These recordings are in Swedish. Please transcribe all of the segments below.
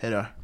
hej då.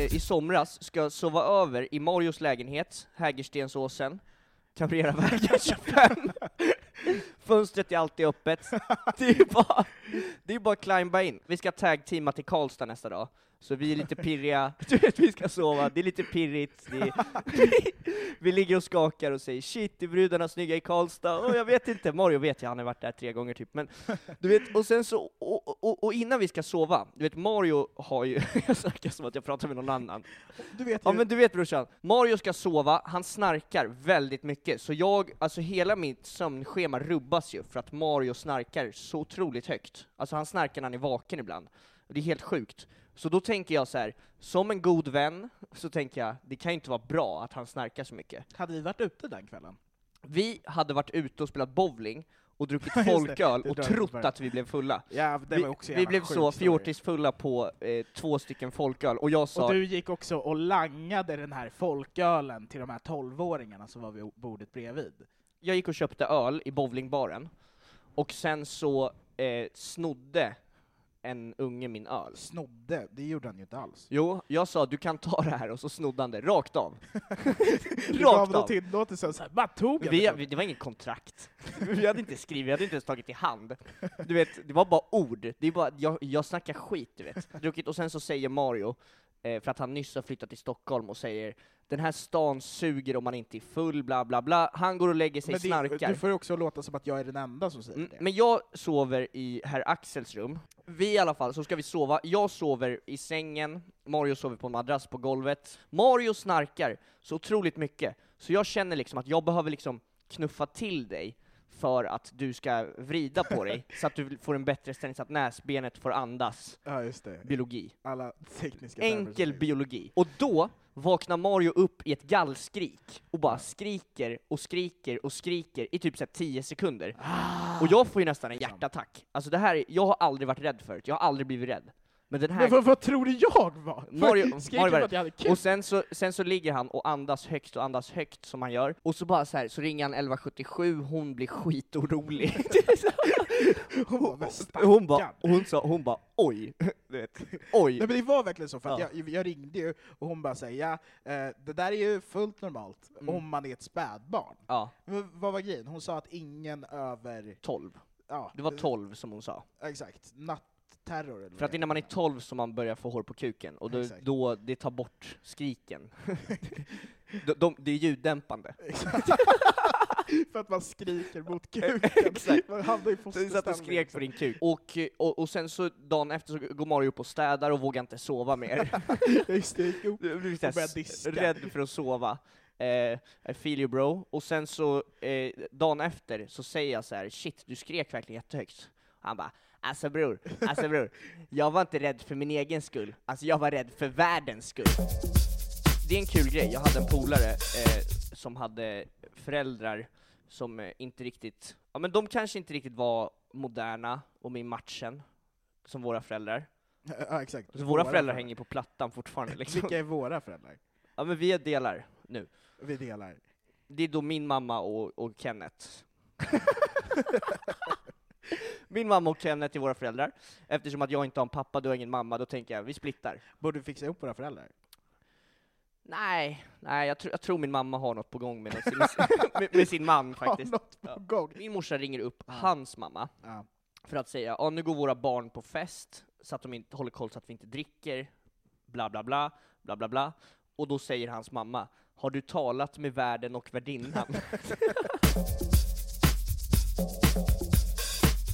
Eh, i somras ska sova över i Marios lägenhet, Hägerstensåsen, Kamreravägen 25. Fönstret är alltid öppet. Det är bara, det är bara att climba in. Vi ska tag-teama till Karlstad nästa dag, så vi är lite pirriga. Du vet, vi ska sova, det är lite pirrigt. Är, vi ligger och skakar och säger shit, är brudarna snygga i Karlstad? Och jag vet inte, Mario vet jag, han har varit där tre gånger typ. Men du vet, och sen så, och, och, och innan vi ska sova, du vet Mario har ju, jag snackar som att jag pratar med någon annan. Du vet Ja ju, men du vet brorsan, Mario ska sova, han snarkar väldigt mycket, så jag, alltså hela mitt sömnschema rubbas ju för att Mario snarkar så otroligt högt. Alltså han snarkar när han är vaken ibland. Det är helt sjukt. Så då tänker jag så här, som en god vän, så tänker jag, det kan ju inte vara bra att han snarkar så mycket. hade vi varit ute den kvällen? Vi hade varit ute och spelat bowling och druckit folköl och trott att vi blev fulla. Ja, Vi, vi blev så fjortisfulla på eh, två stycken folköl, och jag sa Och du gick också och langade den här folkölen till de här tolvåringarna som var vid bordet bredvid. jag gick och köpte öl i bowlingbaren, och sen så eh, snodde en unge min öl. Snodde, det gjorde han ju inte alls. Jo, jag sa du kan ta det här, och så snodde han det, rakt av. Du rakt av. tillåtelse och så här, bara tog jag Vi, det. vi, det var inget kontrakt. Vi hade inte skrivit, vi hade inte ens tagit i hand. Du vet, det var bara ord. Det är bara, jag, jag snackar skit, du vet. Druckit, och sen så säger Mario, eh, för att han nyss har flyttat till Stockholm, och säger den här stan suger om man inte är full, bla bla bla. Han går och lägger sig, Men det, snarkar. du får ju också låta som att jag är den enda som säger Mm, det. Men jag sover i herr Axels rum. Vi i alla fall, så ska vi sova. Jag sover i sängen, Mario sover på en madrass på golvet. Mario snarkar så otroligt mycket, så jag känner liksom att jag behöver liksom knuffa till dig för att du ska vrida på dig, så att du får en bättre ställning, så att näsbenet får andas. Ja, just det. Biologi. Alla tekniska Enkel biologi. Och då vaknar Mario upp i ett gallskrik, och bara skriker och skriker och skriker i typ så här 10 sekunder. Och jag får ju nästan en hjärtattack. Alltså det här, är- jag har aldrig varit rädd förut, jag har aldrig blivit rädd. Men den här... Men vad, vad tror du jag var? Mario, Skrek Mario var att jag hade kul? Och sen så, sen så ligger han och andas högt och andas högt som han gör, och så bara så här, så ringer han 1177, hon blir skitorolig. Hon bara, "Men hon bara, stackarn." hon sa, hon bara oj, du vet, oj. Nej men det var verkligen så, för att Ja. jag, jag ringde ju och hon bara säger ja, eh, det där är ju fullt normalt Mm. om man är ett spädbarn. Ja, Men vad var grejen? Hon sa att ingen över, 12. ja, Det var 12 som hon sa. exakt, nattterror eller För att innan man är det 12 så man börjar få hår på kuken, och då, då det tar bort skriken. de, de, det är ljuddämpande. För att man skriker mot kuken. Exakt. Man hamnar i Så vi satt och fosterställning. skrek på din kuk. Och, och, och sen så dagen efter så går Mario upp och städar och vågar inte sova mer. Just det, gick upp. Du Och såhär diska. rädd för att sova. Eh, I feel you bro. Och sen så, eh, dagen efter, så säger jag så här: shit, du skrek verkligen jättehögt. Han bara, alltså bror, alltså bror, jag var inte rädd för min egen skull, alltså jag var rädd för världens skull. Det är en kul grej, jag hade en polare eh, som hade föräldrar som eh, inte riktigt, ja men de kanske inte riktigt var moderna och med i matchen, som våra föräldrar. Ja, exakt. Så våra föräldrar hänger på plattan fortfarande liksom. Vilka är våra föräldrar? Ja men vi är delar nu. Vi delar. Det är då min mamma och, och Kenneth. min mamma och Kenneth är våra föräldrar. Eftersom att jag inte har en pappa, du har ingen mamma, då tänker jag vi splittar. Borde vi fixa ihop våra föräldrar? Nej, nej jag, tr jag tror min mamma har något på gång med, något, med, med, sin man faktiskt. Ja. Min morsa ringer upp Ja. hans mamma Ja. för att säga ja nu går våra barn på fest, så att de inte håller koll så att vi inte dricker, bla bla bla, bla bla bla. Och då säger hans mamma, har du talat med värden och värdinnan?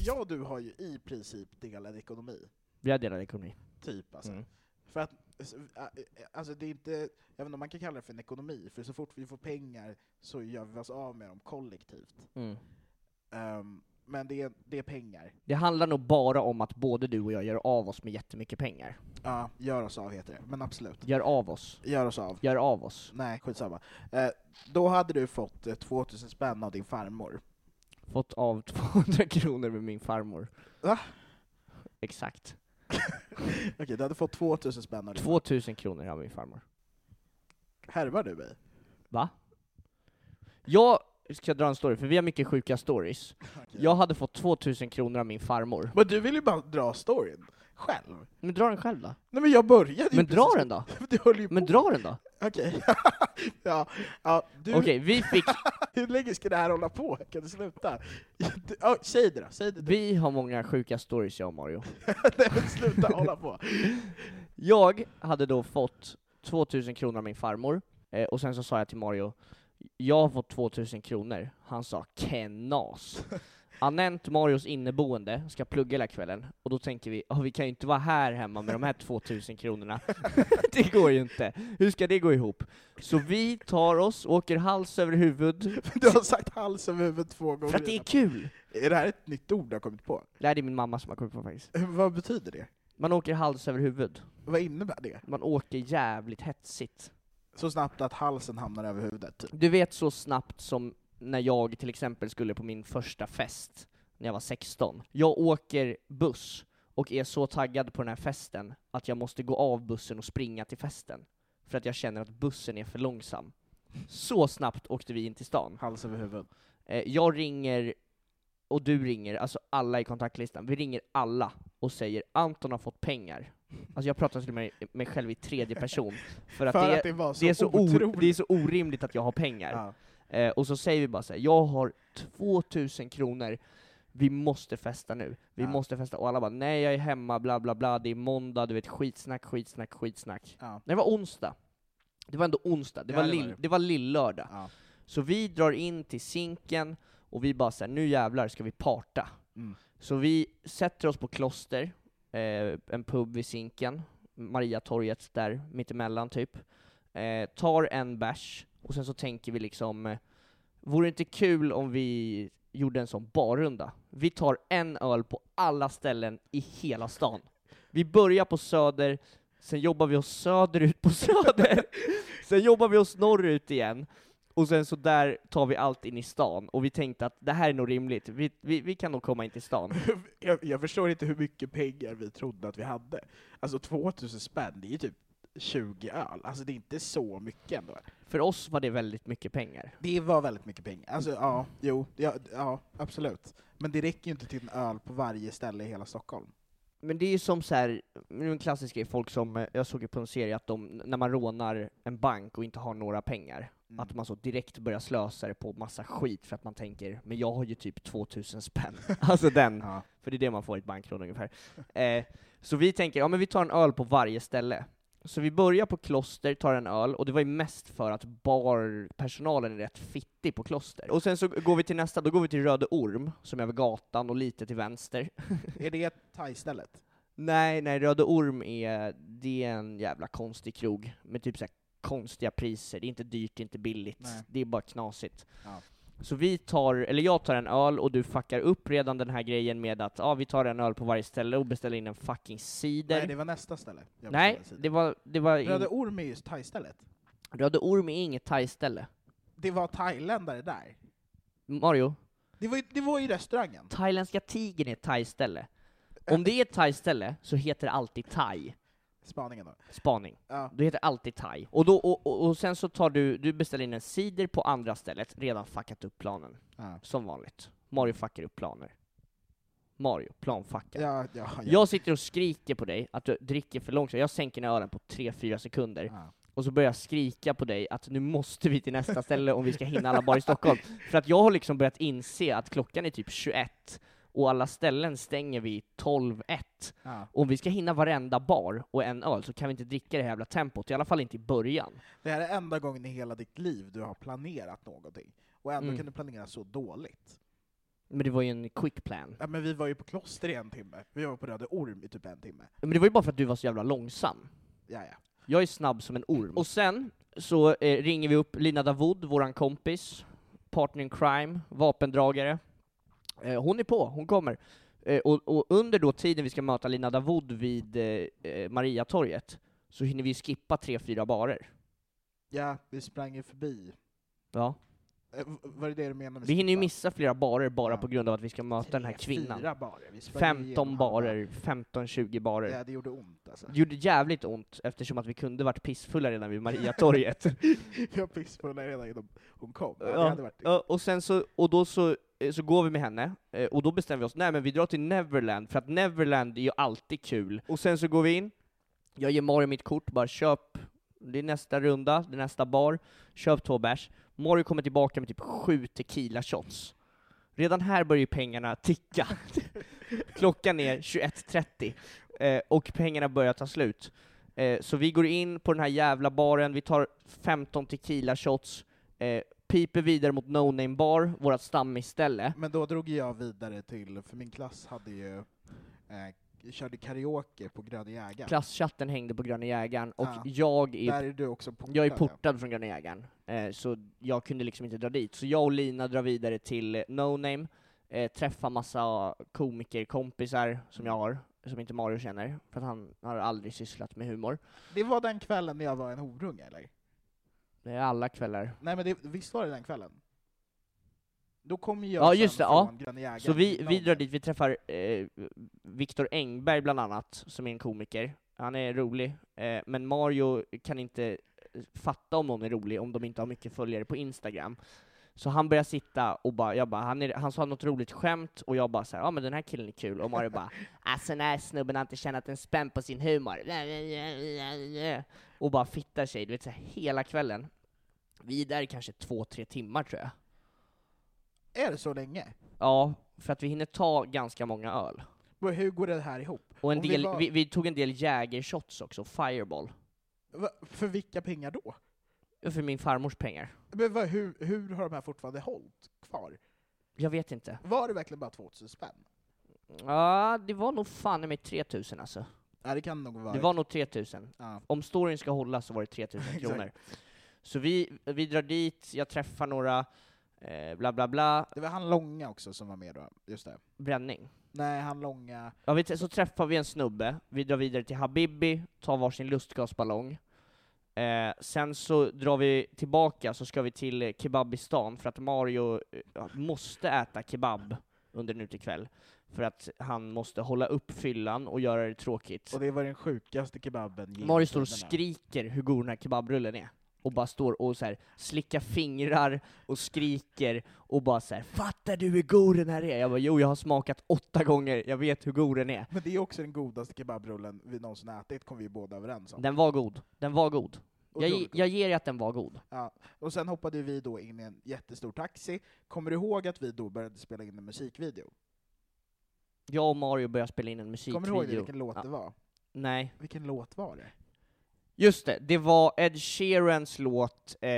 Jag och du har ju i princip delad ekonomi. vi har delad ekonomi. Typ alltså. Mm. För att, alltså, det är inte, jag vet inte om man kan kalla det för en ekonomi, för så fort vi får pengar så gör vi oss av med dem kollektivt. Mm. Ehm, men det är, det är pengar. Det handlar nog bara om att både du och jag gör av oss med jättemycket pengar. Ja, gör oss av heter det. Men absolut. Gör av oss. Gör oss av. Gör av oss. Nej, skitsamma. Eh, då hade du fått eh, 2000 spänn av din farmor. Fått av 200 kronor med min farmor. Va? Exakt. Okej, du hade fått 2000 spänn av din 2000 kronor av min farmor. Härvar du mig? Va? Jag ska dra en story, för vi har mycket sjuka stories. Jag hade fått 2000 kronor av min farmor. Men du vill ju bara dra storyn. Själv. Men dra den själv då. Nej men jag började ju Men dra precis- den då. Du höll ju Men på. dra den då. Okej. ja, ja, du, Okej, vi fick, hur länge ska det här hålla på? Kan du sluta? Du, ja, säg det då, säg det. vi har många sjuka stories jag och Mario. Nej men sluta hålla på. Jag hade då fått 2000 kronor av min farmor, eh, och sen så sa jag till Mario, jag har fått 2000 kronor. Han sa kenas. Anent, Marios inneboende, ska plugga hela kvällen, och då tänker vi, "Ja, vi kan ju inte vara här hemma med de här 2000 kronorna. det går ju inte. Hur ska det gå ihop? Så vi tar oss, åker hals över huvud, Du har sagt hals över huvud två gånger. för att det är kul! är det här ett nytt ord du har kommit på? Det här är min mamma som har kommit på faktiskt. Vad betyder det? Man åker hals över huvud. Vad innebär det? Man åker jävligt hetsigt. Så snabbt att halsen hamnar över huvudet? Typ. Du vet så snabbt som när jag till exempel skulle på min första fest, när jag var 16. Jag åker buss och är så taggad på den här festen att jag måste gå av bussen och springa till festen. För att jag känner att bussen är för långsam. Så snabbt åkte vi in till stan. Hals över huvud. Eh, jag ringer, och du ringer, alltså alla i kontaktlistan, vi ringer alla och säger Anton har fått pengar. Alltså jag pratar till mig, mig själv i tredje person, för att, För det, att det så det, är så otroligt. det är så orimligt att jag har pengar. Ja. Eh, och så säger vi bara så här, jag har 2000 kronor, vi måste festa nu, vi Ja. måste festa, och alla bara nej jag är hemma, bla bla bla, det är måndag, du vet skitsnack, skitsnack, skitsnack. Ja. Nej, Det var onsdag. Det var ändå onsdag, det Ja, var, det var lill, det. det var lill-lördag. Ja. Så vi drar in till Zinken, och vi bara såhär, nu jävlar ska vi parta. Mm. Så vi sätter oss på Kloster, eh, en pub vid Zinken, Mariatorget där, mittemellan typ. Eh, tar en bärs, och sen så tänker vi liksom, eh, vore det inte kul om vi gjorde en sån barrunda? Vi tar en öl på alla ställen i hela stan. Vi börjar på Söder, sen jobbar vi oss söderut på Söder, sen jobbar vi oss norrut igen, Och sen så där tar vi allt in i stan, och vi tänkte att det här är nog rimligt, vi, vi, vi kan nog komma in till stan. jag, jag förstår inte hur mycket pengar vi trodde att vi hade. Alltså 2000 spänn, det är ju typ 20 öl. Alltså det är inte så mycket ändå. För oss var det väldigt mycket pengar. Det var väldigt mycket pengar. Alltså ja, jo, ja, ja absolut. Men det räcker ju inte till en öl på varje ställe i hela Stockholm. Men det är ju som så här, en klassisk grej, folk som, eh, jag såg ju på en serie att de, när man rånar en bank och inte har några pengar, Mm. att man så direkt börjar slösa det på massa skit för att man tänker, men jag har ju typ 2000 spänn. alltså den, Ja. för det är det man får i ett bankrån ungefär. Eh, så vi tänker, ja men vi tar en öl på varje ställe. Så vi börjar på Kloster, tar en öl, och det var ju mest för att barpersonalen är rätt fittig på Kloster. Och sen så går vi till nästa, då går vi till Röde Orm, som är över gatan och lite till vänster. Är det thai-stället? Nej, nej, Röde Orm är, det är en jävla konstig krog med typ så här konstiga priser. Det är inte dyrt, det är inte billigt. Nej. Det är bara knasigt. Ja. Så vi tar, eller jag tar en öl och du fuckar upp redan den här grejen med att ja, vi tar en öl på varje ställe och beställer in en fucking cider. Nej, det var nästa ställe. Nej, det var, det var in, Röde Orm är ju thai-stället. Röde Orm är inget thai-ställe. Det var thailändare där. Mario, Det var, ju- det var ju restaurangen. thailändska tigern är ett thai-ställe. Om det är ett thai-ställe så heter det alltid thai. Spaningen då. Spaning. Ja. Du heter alltid thai. Och, då, och, och, och sen så tar du, du beställer in en cider på andra stället, redan fuckat upp planen. Ja. Som vanligt. Mario fuckar upp planer. Mario, planfuckar. Ja, ja, ja. Jag sitter och skriker på dig att du dricker för långsamt, jag sänker ner ölen på 3-4 sekunder, och så börjar jag skrika på dig att nu måste vi till nästa ställe om vi ska hinna alla bar i Stockholm. För att jag har liksom börjat inse att klockan är typ 21, och alla ställen stänger vid 12-1. Ja. Om vi ska hinna varenda bar och en öl så kan vi inte dricka det här jävla tempot, i alla fall inte i början. Det här är enda gången i hela ditt liv du har planerat någonting. Och ändå Mm. kan du planera så dåligt. Men det var ju en quick plan. Ja, men vi var ju på kloster i en timme. Vi var på Röde Orm i typ en timme. Men det var ju bara för att du var så jävla långsam. Ja, ja. Jag är snabb som en orm. Och sen så eh, ringer vi upp Lina Davoud, våran kompis, partner in crime, vapendragare. Eh, hon är på, hon kommer. Eh, och, och under då tiden vi ska möta Lina Davoud vid eh, eh, Mariatorget, så hinner vi skippa tre, fyra barer. Ja, vi sprang ju förbi. Ja. Eh, Var det det du menade med Vi hinner ju missa flera barer bara Ja. på grund av att vi ska möta den här Tre, kvinnan. Fyra barer. Vi sprang ju 15 igenom barer, 15-20 barer. Ja, det gjorde ont alltså. Det gjorde jävligt ont eftersom att vi kunde varit pissfulla redan vid Mariatorget. Vi var pissfulla redan innan hon kom. Ja, Ja, och sen så, och då så, så går vi med henne, eh, och då bestämmer vi oss, nej men vi drar till Neverland, för att Neverland är ju alltid kul. Och sen så går vi in, jag ger Mario mitt kort, bara köp, det är nästa runda, det är nästa bar, köp två bärs. Mario kommer tillbaka med typ sju tequila shots. Redan här börjar ju pengarna ticka. Klockan är 21.30, eh, och pengarna börjar ta slut. Eh, så vi går in på den här jävla baren, vi tar 15 tequila shots, eh, piper vidare mot No Name Bar, vårt stammisställe. Men då drog jag vidare till, för min klass hade ju, eh, körde karaoke på Gröna Jägaren. Klasschatten hängde på Gröna Jägaren, och Ja. jag är, Där är du också portad. jag är ja. portad från Gröna Jägaren, eh, så jag kunde liksom inte dra dit. Så jag och Lina drar vidare till eh, No Name, eh, träffar massa komikerkompisar som jag har, som inte Mario känner, för att han har aldrig sysslat med humor. Det var den kvällen när jag var en horunge, eller? Det är alla kvällar. Nej men det, visst var det den kvällen? Då kom ju jag Ja, just det, ja. från Jägaren Så vi, vi drar dit, vi träffar eh, Viktor Engberg bland annat, som är en komiker. Han är rolig, eh, men Mario kan inte fatta om någon är rolig om de inte har mycket följare på Instagram. Så han börjar sitta och bara, jag bara, han, är, han sa något roligt skämt, och jag bara såhär, ja men den här killen är kul, och Mario bara, alltså den här snubben har inte tjänat en spänn på sin humor. Och bara fittar sig, du vet så här, hela kvällen. Vi är där i kanske två, tre timmar tror jag. Är det så länge? Ja, för att vi hinner ta ganska många öl. Men Hur går det här ihop? Och en Om vi del, var- vi, vi tog en del Jägershots också, Fireball. Va, för vilka pengar då? För min farmors pengar. Men va, hur, hur har de här fortfarande hållit kvar? Jag vet inte. Var det verkligen bara 2000 spänn? Ja, det var nog fan mig 3000 alltså. Ja, det kan nog vara. Det var nog 3000. Ja. Om storyn ska hålla så var det 3000 Exakt. kronor. Så vi, vi drar dit, jag träffar några, eh, bla bla bla, Det var han långa också som var med då, just det. bränning. Nej, han långa... Ja, vi, så träffar vi en snubbe, vi drar vidare till Habibi, tar varsin lustgasballong. Eh, sen så drar vi tillbaka, så ska vi till eh, Kebabistan, för att Mario eh, måste äta kebab under nu till kväll för att han måste hålla upp fyllan och göra det tråkigt. Och det var den sjukaste kebaben Mario står och skriker hur god den här kebabrullen är. Och bara står och så här slickar fingrar och skriker och bara så här Fattar du hur god den här är? Jag bara jo, jag har smakat åtta gånger, jag vet hur god den är. Men det är också den godaste kebabrullen vi någonsin ätit, kom vi båda överens om. Den var god, den var god. Jag, jag ger dig att den var god. Ja. Och sen hoppade vi då in i en jättestor taxi. Kommer du ihåg att vi då började spela in en musikvideo? Jag och Mario började spela in en Kommer musikvideo. du ihåg det, vilken låt Ja. det var? Nej. Vilken låt var det? Just det, det var Ed Sheerans låt, eh,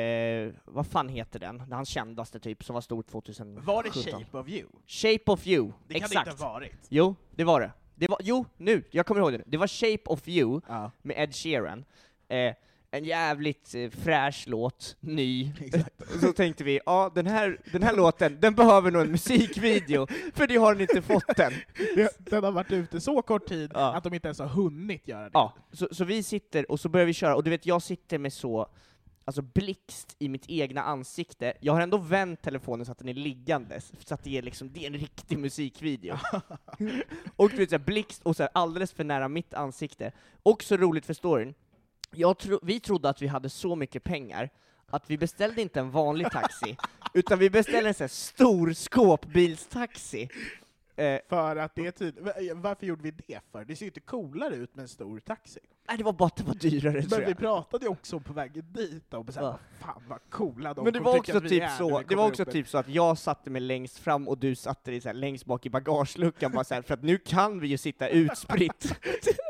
vad fan heter den? Hans kändaste typ, som var stor 2017. Var det Shape of You? Shape of You, Det kan exakt. det inte ha varit. Jo, det var det. det var, jo, nu, jag kommer ihåg det. Det var Shape of You Ja. med Ed Sheeran. Eh, en jävligt eh, fräsch låt, ny. Och så tänkte vi, ja den här, den här låten, den behöver nog en musikvideo, för det har den inte fått än. Det, den har varit ute så kort tid Ja. att de inte ens har hunnit göra det. Ja, så, så vi sitter och så börjar vi köra, och du vet jag sitter med så alltså blixt i mitt egna ansikte. Jag har ändå vänt telefonen så att den är liggandes, så att det är liksom, det är en riktig musikvideo. och du vet såhär, blixt och så här, alldeles för nära mitt ansikte. Också roligt för storyn, tro, vi trodde att vi hade så mycket pengar att vi beställde inte en vanlig taxi, utan vi beställde en sån här stor skåpbilstaxi. Eh, För att det är tydligt. Varför gjorde vi det för? Det ser ju inte coolare ut med en stor taxi. nej, det var bara att det var dyrare Men vi pratade ju också på vägen dit och så här, Ja. fan vad coola de Men det var också typ så, det var också upp typ så att jag satte mig längst fram och du satte dig så här längst bak i bagageluckan bara så här, för att nu kan vi ju sitta utspritt.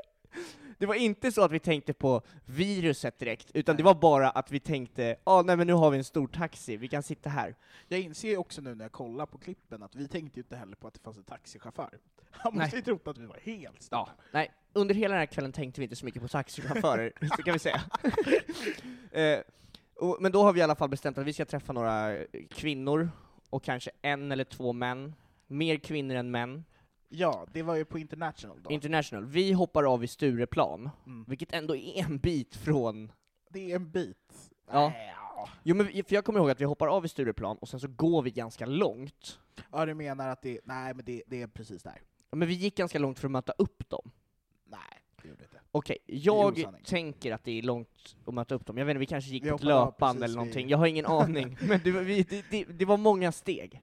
Det var inte så att vi tänkte på viruset direkt, utan det var bara att vi tänkte, ja nej men nu har vi en stor taxi, vi kan sitta här. Jag inser också nu när jag kollar på klippen att vi tänkte ju inte heller på att det fanns en taxichaufför. Han måste Nej. ju trott att vi var helt störda. Nej, under hela den här kvällen tänkte vi inte så mycket på taxichaufförer, så kan vi säga. eh, och, men då har vi i alla fall bestämt att vi ska träffa några kvinnor, och kanske en eller två män. Mer kvinnor än män. Ja, det var ju på International då. International. Vi hoppar av i Stureplan, Mm. vilket ändå är en bit från... Det är en bit. Ja. Ja. Jo men vi- för jag kommer ihåg att vi hoppar av i Stureplan, och sen så går vi ganska långt. Ja, du menar att det, nej men det, det är precis där. Men vi gick ganska långt för att möta upp dem. Nej, det gjorde det inte. Okej, är jag tänker att det är långt att möta upp dem. Jag vet inte, vi kanske gick Vi på ett löpband eller någonting. vid- Jag har ingen aning. Men det, vi, det, det, det var många steg.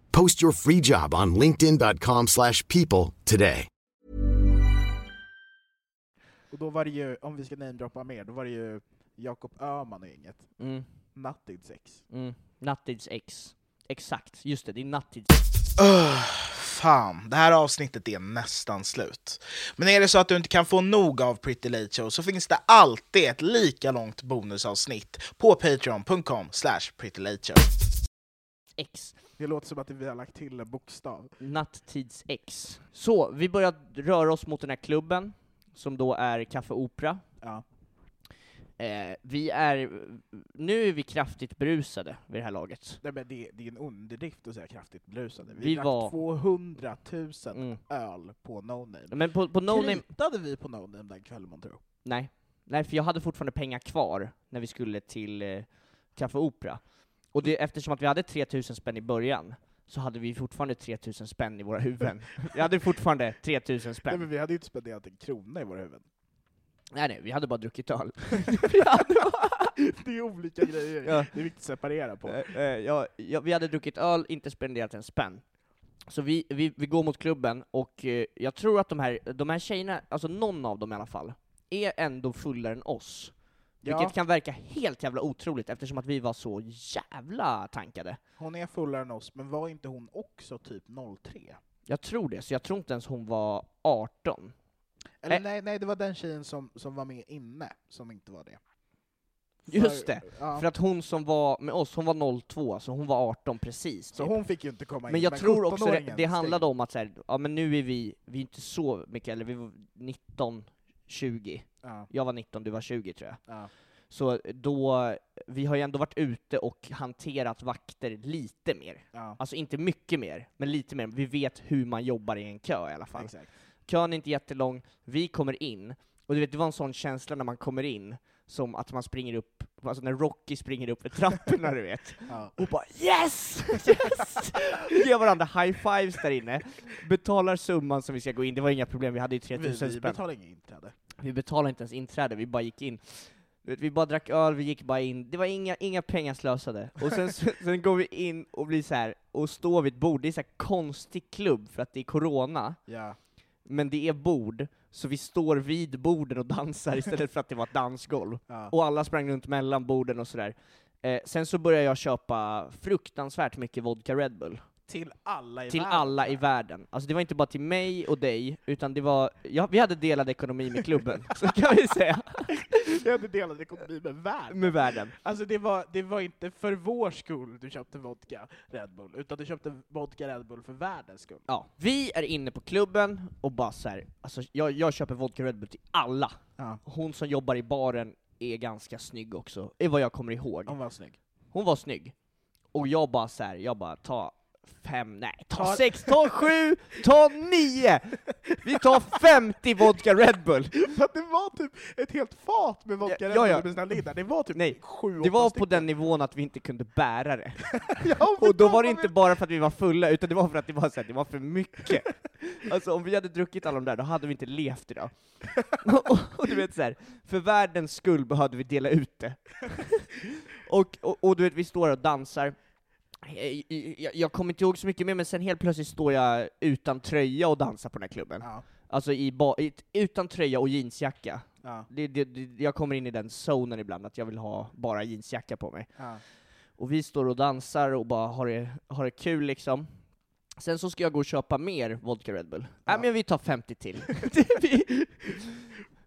Post your free job on linkedin.com/people slash people today. Och då var det ju, om vi ska namedroppa mer, då var det ju Jakob Öhman och gänget. Mm, Nattid sex. mm. Nattids X. Exakt, just det, det är Nattids Öh, fan, det här avsnittet är nästan slut. Men är det så att du inte kan få nog av Pretty Late Show så finns det alltid ett lika långt bonusavsnitt på patreon.com slash prettylateshow. X. Det låter som att vi har lagt till en bokstav. Nattids X. Så, vi börjar röra oss mot den här klubben, som då är Café Opera. Ja. Eh, vi är, nu är vi kraftigt berusade vid det här laget. Nej, men det, det är en underdrift att säga kraftigt berusade. Vi, Vi drack var- 200 000 Mm. öl på No Name. Men på, på No Name, Kritade vi på No Name den kvällen man tror? nej. Nej, för jag hade fortfarande pengar kvar när vi skulle till eh, Café Opera. Och det, eftersom att vi hade 3000 spänn i början, så hade vi fortfarande 3000 spänn i våra huvuden. Jag hade fortfarande 3000 Nej, spänn. men vi hade ju inte spenderat en krona i våra huvuden. Nej nej, vi hade bara druckit öl. Det är olika grejer, Ja. det är viktigt att separera på. Eh, eh, ja, ja, vi hade druckit öl, inte spenderat en spänn. Så vi, vi, vi går mot klubben, och eh, jag tror att de här, de här tjejerna, alltså någon av dem i alla fall, är ändå fullare än oss. Ja. Vilket kan verka helt jävla otroligt eftersom att vi var så jävla tankade. Hon är fullare än oss, men var inte hon också typ 03? Jag tror det, så jag tror inte ens hon var 18. Eller Eh. nej, nej, det var den tjejen som, som var med inne, som inte var det. Just För- det, Ja. för att hon som var med oss, hon var 02, så hon var 18 precis. Så typ. hon fick ju inte komma in. Men jag tror också det, 17-åringen det handlade om att så här, ja men nu är vi, vi är inte så mycket, eller vi var 19, 20. Ja, Jag var 19, du var 20 tror jag. ja. Så då, vi har ju ändå varit ute och hanterat vakter lite mer. ja. Alltså inte mycket mer, men lite mer. Vi vet hur man jobbar i en kö i alla fall. Exakt. Kön är inte jättelång, vi kommer in, och du vet, det var en sån känsla när man kommer in, som att man springer upp, alltså när Rocky springer upp för trapporna du vet. Ja. Och bara yes! Yes! Ger varandra high-fives där inne, betalar summan som vi ska gå in, det var inga problem, vi hade ju Vi, 3000 vi spänn. betalade inget inträde. Vi betalade inte ens inträde, vi bara gick in. Vi bara drack öl, vi gick bara in, det var inga, inga pengar slösade. Och sen, sen går vi in och blir så här och står vid ett bord, det är så här konstig klubb för att det är corona, Ja. men det är bord, så vi står vid borden och dansar istället för att det var ett dansgolv. Ja. Och alla sprang runt mellan borden och sådär. Eh, sen så började jag köpa fruktansvärt mycket vodka Red Bull. Till alla i Till världen. alla i världen. Alltså det var inte bara till mig och dig, utan det var, ja, vi hade delad ekonomi med klubben, så kan vi säga. Vi hade delad ekonomi med världen. Med världen. Alltså det var, det var inte för vår skull du köpte vodka Red Bull, utan du köpte vodka Red Bull för världens skull. Ja, vi är inne på klubben och bara så här, alltså jag, jag köper vodka Red Bull till alla. Ja. Hon som jobbar i baren är ganska snygg också, är vad jag kommer ihåg. Hon var snygg. Hon var snygg. Och jag bara så här, jag bara ta fem, nej, ta sex, ta sju, ta nio! Vi tar 50 vodka Red Bull! För att det var typ ett helt fat med vodka Ja, Red ja, Bull ja. du beställde in där. Det var typ Nej, sju, Det var på den nivån att vi inte kunde bära det. Ja, Och då var det inte bara för att vi var fulla, utan det var för att det var, så här, det var för mycket. Alltså om vi hade druckit alla de där, då hade vi inte levt idag. och, och du vet så här, för världens skull behövde vi dela ut det. och, och, och du vet, vi står och dansar. Jag, jag, kommer inte ihåg så mycket mer, men sen helt plötsligt står jag utan tröja och dansar på den här klubben. Ja, Alltså i ba, utan tröja och jeansjacka. ja, Det, det, det, jag kommer in i den zonen ibland, att jag vill ha bara jeansjacka på mig. ja. Och vi står och dansar och bara har det, har det kul liksom. Sen så ska jag gå och köpa mer vodka Red Bull. Nej men vi tar 50 till. Vi,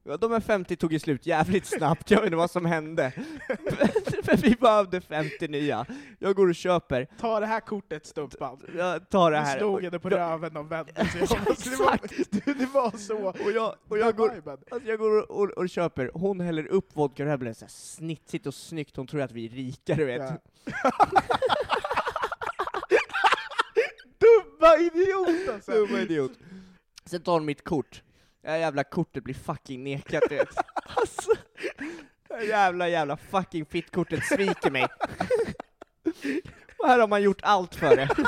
ja, de här 50 tog ju slut jävligt snabbt, jag vet inte vad som hände. Vi behövde 50 nya. Jag går och köper, Ta det här kortet Stumpan. jag tar det här. slog henne på röven och vände sig om. Alltså, det, var, det var så. Och jag, och jag går. Alltså jag går och, och, och köper, hon häller upp vodka Red Bull, så här snitsigt och snyggt, hon tror att vi är rika du vet. Ja. Dumma idiot alltså! Dumma idiot. Sen tar hon mitt kort. Det här jävla kortet blir fucking nekat du vet. Alltså, det här jävla jävla fucking fittkortet sviker mig. Och här har man gjort allt för det.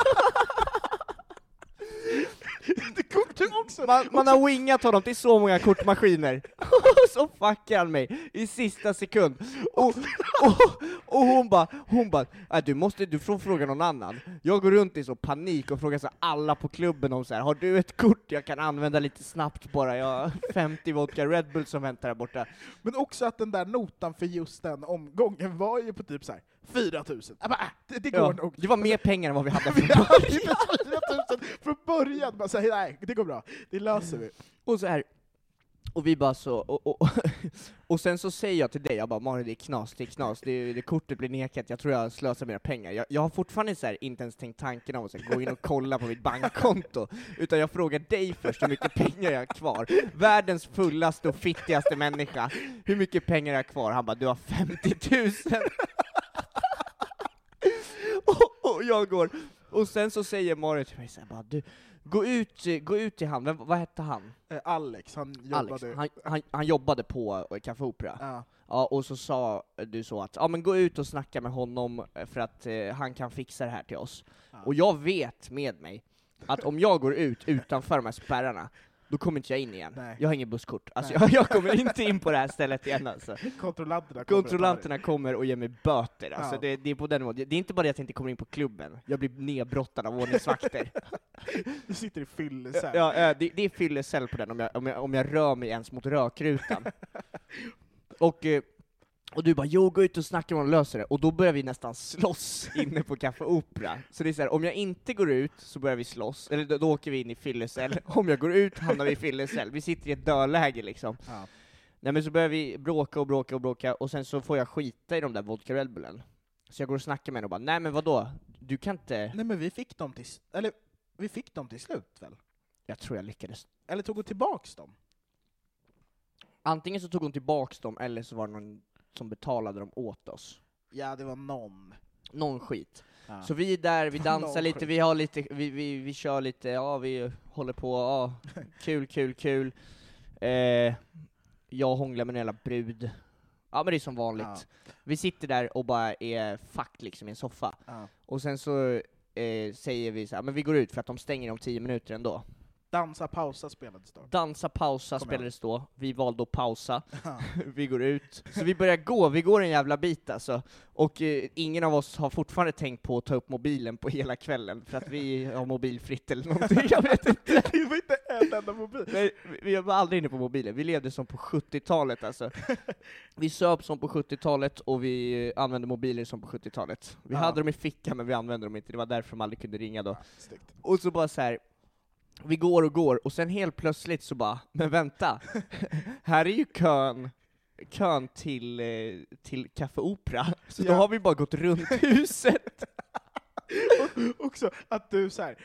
Det kortet också! Man, man har wingat honom till så många kortmaskiner. så fuckar han mig i sista sekund. Och, och, och hon bara, hon bara, äh, du måste, du får fråga någon annan. Jag går runt i så panik och frågar så alla på klubben om så här, har du ett kort jag kan använda lite snabbt bara? Jag har 50 vodka Red Bull som väntar där borta. Men också att den där notan för just den omgången var ju på typ så här 4000. Jag bara, äh, det, det går Ja, nog. det var mer pengar än vad vi hade Vi från början. inte 4000 från början, bara säga nej, det går bra, det löser vi. Och så här, och vi bara så, och, och, och sen så säger jag till dig, jag bara Mario det är knas, det är knas, det, det kortet blir nekat, jag tror jag slösar mina pengar. Jag, jag har fortfarande så här, inte ens tänkt tanken om att här, gå in och kolla på mitt bankkonto, utan jag frågar dig först hur mycket pengar jag har kvar. Världens fullaste och fittigaste människa, hur mycket pengar jag har kvar? Han bara, du har 50 000! och, och jag går, och sen så säger Mario till mig så här, bara, du, gå ut, gå ut till han, Vem, vad hette han? Eh, Alex, han Alex, jobbade... han, han, han jobbade på eh, Café Opera. Ja. Ja, och så sa du så att, ja men gå ut och snacka med honom eh, för att eh, han kan fixa det här till oss. Ja. Och jag vet med mig att om jag går ut utanför de här spärrarna, då kommer inte jag in igen. Nej. Jag har inget busskort. Alltså jag, jag kommer inte in på det här stället igen alltså. Kontrollanterna kommer Kontrollanterna kommer och ger mig böter, alltså Ja. det, det är på den nivån. Det är inte bara det att jag inte kommer in på klubben, jag blir nedbrottad av ordningsvakter. Du sitter i fyllecell. ja, ja, det, det är fyllecell på den om jag, om, jag, om jag rör mig ens mot rökrutan. och, eh, och du bara 'Jo, gå ut och snacka med honom, löser det' och då börjar vi nästan slåss inne på Café Opera. Så det är så här, om jag inte går ut så börjar vi slåss, eller då, då åker vi in i fyllecell, om jag går ut hamnar vi i fyllecell, vi sitter i ett dödläge liksom. Ja. Nej men så börjar vi bråka och bråka och bråka, och sen så får jag skita i de där vodka Red Bullen. Så jag går och snackar med henne och bara 'Nej men vadå? Du kan inte...' Nej men vi fick dem till, eller vi fick dem till slut väl? Jag tror jag lyckades. Eller tog hon tillbaks dem? Antingen så tog hon tillbaks dem, eller så var det någon som betalade dem åt oss. Ja, det var någon. Någon skit. Ja. Så vi är där, vi dansar lite, vi har lite, vi, vi, vi kör lite, ja vi håller på, ja, kul, kul, kul. Eh, jag hånglar med en jävla brud. Ja men det är som vanligt. Ja. Vi sitter där och bara är fucked liksom i en soffa. Ja. Och sen så eh, säger vi så här, men vi går ut för att de stänger om tio minuter ändå. Dansa, pausa spelades då. Dansa, pausa jag spelades då, vi valde att pausa, vi går ut, så vi börjar gå, vi går en jävla bit alltså, och eh, ingen av oss har fortfarande tänkt på att ta upp mobilen på hela kvällen, för att vi har mobilfritt eller någonting, jag vet inte. Det var inte en enda mobil. Nej, vi- var aldrig inne på mobilen, vi levde som på 70-talet alltså. Vi söp som på 70-talet, och vi eh, använde mobiler som på 70-talet. Vi Ja. hade dem i fickan, men vi använde dem inte, det var därför de aldrig kunde ringa då. Ja. Och så bara så här. Vi går och går, och sen helt plötsligt så bara, men vänta, här är ju kön, kön till, eh, till Café Opera, så då Ja. har vi bara gått runt huset. Och också att du så här,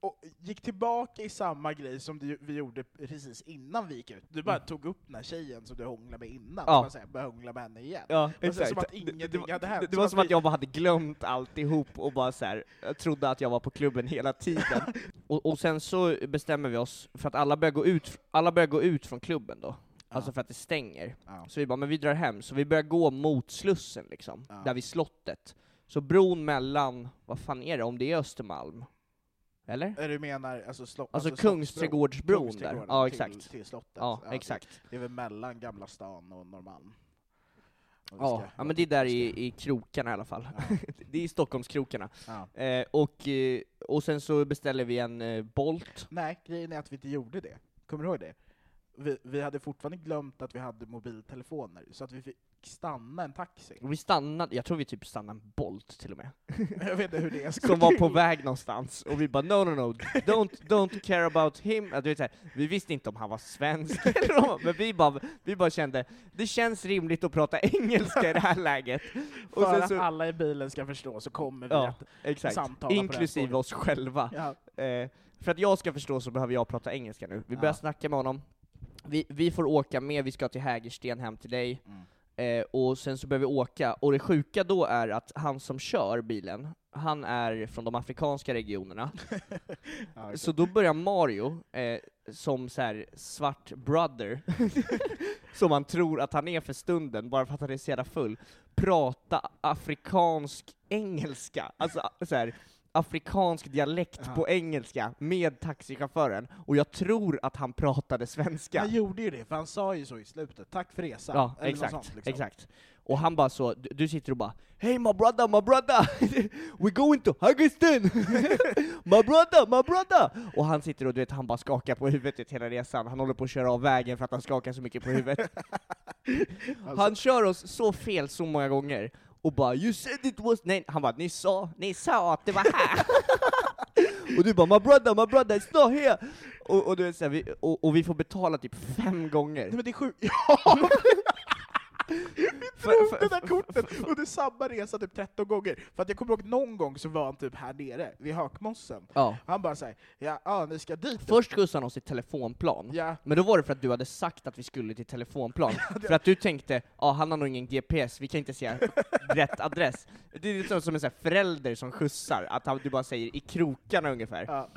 och gick tillbaka i samma grej som du, vi gjorde precis innan vi gick ut. Du bara tog upp den här tjejen som du hånglade med innan, Ja. och bara började hångla med henne igen. Ja, Och exakt. som att Det- ingenting det, hade hänt. Det, det Som var att som att vi- jag bara hade glömt alltihop och bara så här, trodde att jag var på klubben hela tiden. och, och sen så bestämmer vi oss för att alla börjar gå ut, alla börjar gå ut från klubben då. Alltså för att det stänger. Ja. Så vi bara, men vi drar hem, så vi börjar gå mot Slussen liksom, där vid slottet. Så bron mellan, vad fan är det, om det är Östermalm? Eller? Du menar alltså, slott, Alltså Slottsbron? Kungsträdgårdsbron där. Kungsträdgården Ja, till, exakt. Till slottet. Ja, det- exakt. Det är väl mellan Gamla stan och Norrmalm. Ja, ska ja men det är där i, i krokarna i alla fall. Ja. det är i Stockholmskrokarna. Ja. Eh, och, eh, och sen så beställer vi en eh, Bolt. Nej, grejen är att vi inte gjorde det. Kommer du ihåg det? Vi, vi hade fortfarande glömt att vi hade mobiltelefoner, så att vi fick stanna en taxi. Vi stannade, jag tror vi typ stannade en Bolt till och med. Jag vet inte hur det ska Som var på väg någonstans, och vi bara no no no, don't, don't care about him. Du vet, så här, vi visste inte om han var svensk men vi bara, vi bara kände, det känns rimligt att prata engelska i det här läget. Och För att så, alla i bilen ska förstå så kommer vi ja, att... exakt. samtala Inklusive oss själva. Ja. Eh, för att jag ska förstå så behöver jag prata engelska nu. Vi börjar Ja. snacka med honom, vi, vi får åka med, vi ska till Hägersten hem till dig, Mm. eh, och sen så behöver vi åka, och det sjuka då är att han som kör bilen, han är från de afrikanska regionerna, Ja, så då börjar Mario, eh, som så här svart brother, som han tror att han är för stunden, bara för att han är så jävla full, prata afrikansk engelska, alltså så här, afrikansk dialekt Ja. på engelska med taxichauffören, och jag tror att han pratade svenska. Han gjorde ju det, för han sa ju så i slutet, tack för resan. Ja, Eller exakt, sånt, liksom. exakt. Och han bara så, du, du sitter och bara Hey my brother, my brother! We going to Hägersten! my brother, my brother! Och han sitter och du vet, han bara skakar på huvudet hela resan, han håller på att köra av vägen för att han skakar så mycket på huvudet. Alltså- Han kör oss så fel så många gånger, och bara 'You said it was' Nej, han bara 'Ni sa, ni sa att det var här' Och du bara 'My brother, my brother, it's not here' Och, och, du vet, så här, vi, och, och vi får betala typ fem gånger. Nej men det är sjukt, För- drog för- det där kortet under samma resa typ 13 gånger. För att jag kommer ihåg någon gång så var han typ här nere, vid Hökmossen. Ja. Han bara såhär, ja, ja ni ska dit. Först skjutsade han oss till telefonplan, Ja. men då var det för att du hade sagt att vi skulle till telefonplan, för att du tänkte ja han har nog ingen GPS, vi kan inte säga rätt adress. Det är lite som en sån förälder som skjutsar, att du bara säger i krokarna ungefär. Ja.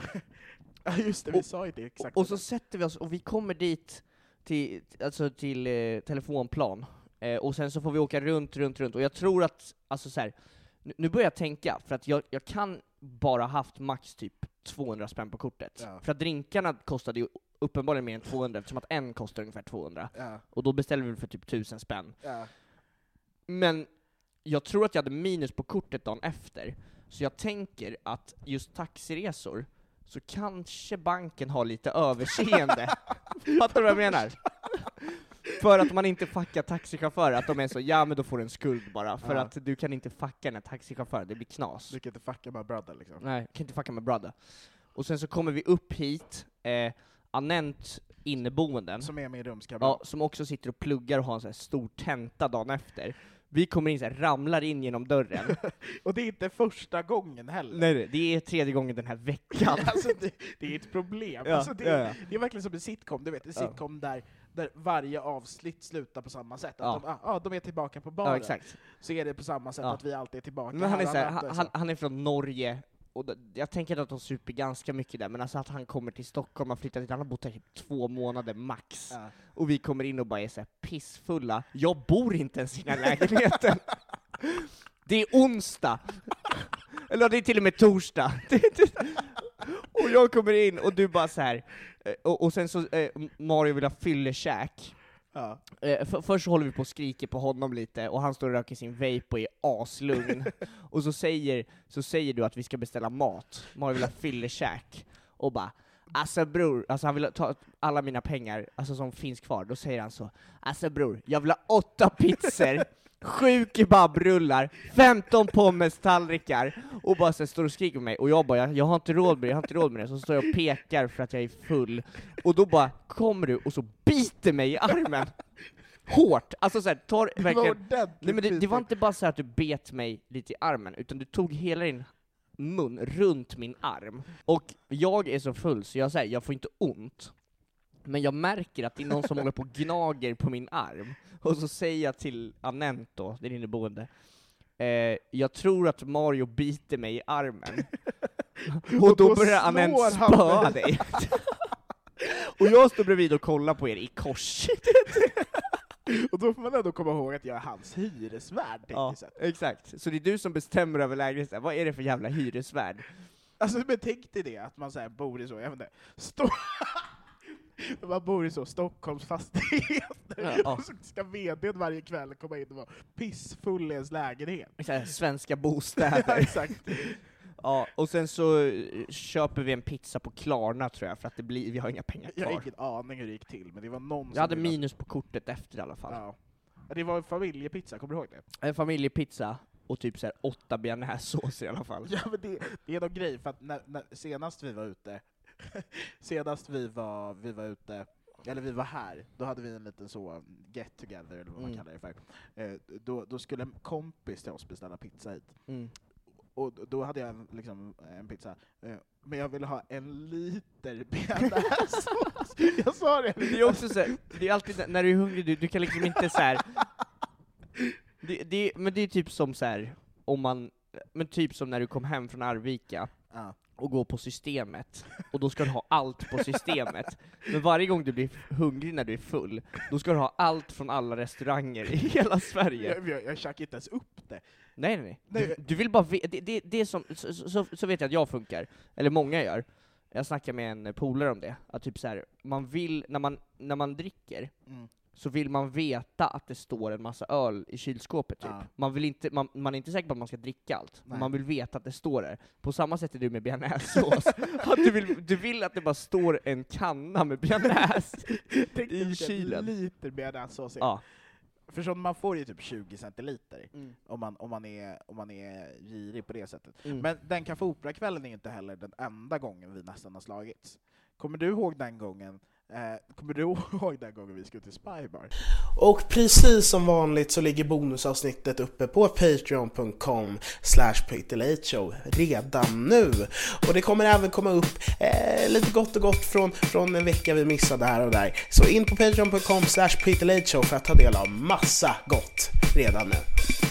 just det, vi Och- sa ju det exakt. Och så sätter vi oss, och vi kommer dit, till, alltså till eh, telefonplan, eh, och sen så får vi åka runt, runt, runt, och jag tror att, alltså så här, nu, börjar jag tänka, för att jag, jag kan bara haft max typ 200 spänn på kortet. Ja. För att drinkarna kostade ju uppenbarligen mer än 200 eftersom att en kostar ungefär 200. Ja, Och då beställde vi för typ 1000 spänn. ja. Men jag tror att jag hade minus på kortet dagen efter, så jag tänker att just taxiresor, så kanske banken har lite överseende. Fattar du vad jag menar? För att man inte fuckar taxichaufförer, att de är så ja men då får du en skuld bara, för Ja. att du kan inte fucka den här taxichauffören, det blir knas. Du kan inte fucka med brother liksom. Nej, kan inte fucka med brother. Och sen så kommer vi upp hit, eh, Anent inneboenden, Som är min rumskamrat. ja, som också sitter och pluggar och har en sån här stor tenta dagen efter. Vi kommer in så här, ramlar in genom dörren. Och det är inte första gången heller. nej, det är tredje gången den här veckan. alltså det, det är ett problem. Ja, alltså det, ja, ja. det är verkligen som en sitcom, du vet, en sitcom där, där varje avsnitt slutar på samma sätt. Att Ja. de, ah, ah, de är tillbaka på baren. ja, exakt. Så är det på samma sätt Ja. att vi alltid är tillbaka. Men han är, Här så här, har han, han, är från Norge, och jag tänker att de super ganska mycket där, men alltså att han kommer till Stockholm, har flyttat hit, han har bott här typ två månader max. Ja. Och vi kommer in och bara är så pissfulla. Jag bor inte ens i den här lägenheten. Det är onsdag! Eller det är till och med torsdag. Och jag kommer in och du bara så här. Eh, och, och sen så, eh, Mario vill ha fyllekäk. Ja. Eh, för, först så håller vi på och skriker på honom lite, och han står och röker sin vape och är aslugn. och så säger, så säger du att vi ska beställa mat, Mario vill ha fyllekäk, och bara Alltså bror, alltså han vill ta alla mina pengar, alltså som finns kvar, då säger han så Alltså bror, jag vill ha åtta pizzor, sju kebabrullar, 15 pommes-tallrikar, och bara så står och skriker på mig, och jag bara jag, jag har inte råd med det, jag har inte råd med det, så står jag och pekar för att jag är full, och då bara kommer du och så biter mig i armen! Hårt! Alltså såhär, tar verkligen Nej men det, det var inte bara så att du bet mig lite i armen, utan du tog hela din mun runt min arm. Och jag är så full så jag säger, jag får inte ont. Men jag märker att det är någon som håller på och gnager på min arm. Och så säger jag till Anent då, det är inneboende, eh, jag tror att Mario biter mig i armen. och, Och då börjar Anent spöa dig. och jag står bredvid och kollar på er i kors. Och då får man ändå komma ihåg att jag är hans hyresvärd, Ja, exakt. Så det är du som bestämmer över lägenheten. Vad är det för jävla hyresvärd? Alltså men tänk dig det, att man så här bor i så, jag vet inte, Sto- man bor i så Stockholmsfastigheter, Ja. och så ska vdn varje kväll komma in och vara pissfull i ens lägenhet. Svenska Ja, bostäder. exakt. ja, och sen så eh, köper vi en pizza på Klarna tror jag, för att det blir, vi har inga pengar Jag har kvar. ingen aning hur det gick till, men det var någon Jag som hade ville- minus på kortet efter i alla fall. Ja. Ja, Det var en familjepizza, kommer du ihåg det? En familjepizza och typ så här åtta bearnaisesås i alla fall. Ja men det, det är någon grej, för att när, när, senast vi var ute, senast vi var, vi var ute, eller vi var här, då hade vi en liten så get together eller vad man Mm. kallar det för. Eh, då, då skulle en kompis till oss beställa pizza hit. Mm. Och då hade jag en, liksom, en pizza, eh, men jag ville ha en liter bearnaisesås. jag sa det! Det är också så här, det är alltid när du är hungrig, du, du kan liksom inte så här. Det, det, men det är typ som så här, om man, men typ som när du kom hem från Arvika, Ja. Och går på systemet, och då ska du ha allt på systemet. Men varje gång du blir hungrig när du är full, då ska du ha allt från alla restauranger i hela Sverige. Jag, jag, jag käkade inte ens upp det. Nej nej, nej. Du, du vill bara ve- det, det, det är som, så, så, så vet jag att jag funkar, eller många gör. Jag snackade med en polare om det, att typ så här, man vill, när man, när man dricker, Mm. Så vill man veta att det står en massa öl i kylskåpet typ. Ja. Man, vill inte, man, man är inte säker på att man ska dricka allt, Nej. man vill veta att det står där. På samma sätt är du med bearnaisesås. du, vill, du vill att det bara står en kanna med bearnaise i vilken kylen. liter bearnaisesås. Ja. För så, man får ju typ 20 centiliter Mm. om, man, om, man är, om man är girig på det sättet. Mm. Men den Café Opera-kvällen är inte heller den enda gången vi nästan har slagits. Kommer du ihåg den gången Eh, kommer du ihåg den gången vi skulle till Spybar? Och precis som vanligt så ligger bonusavsnittet uppe på patreon.com slash show redan nu. Och det kommer även komma upp eh, lite gott och gott från, från en vecka vi missade här och där. Så in på patreon.com slash show för att ta del av massa gott redan nu.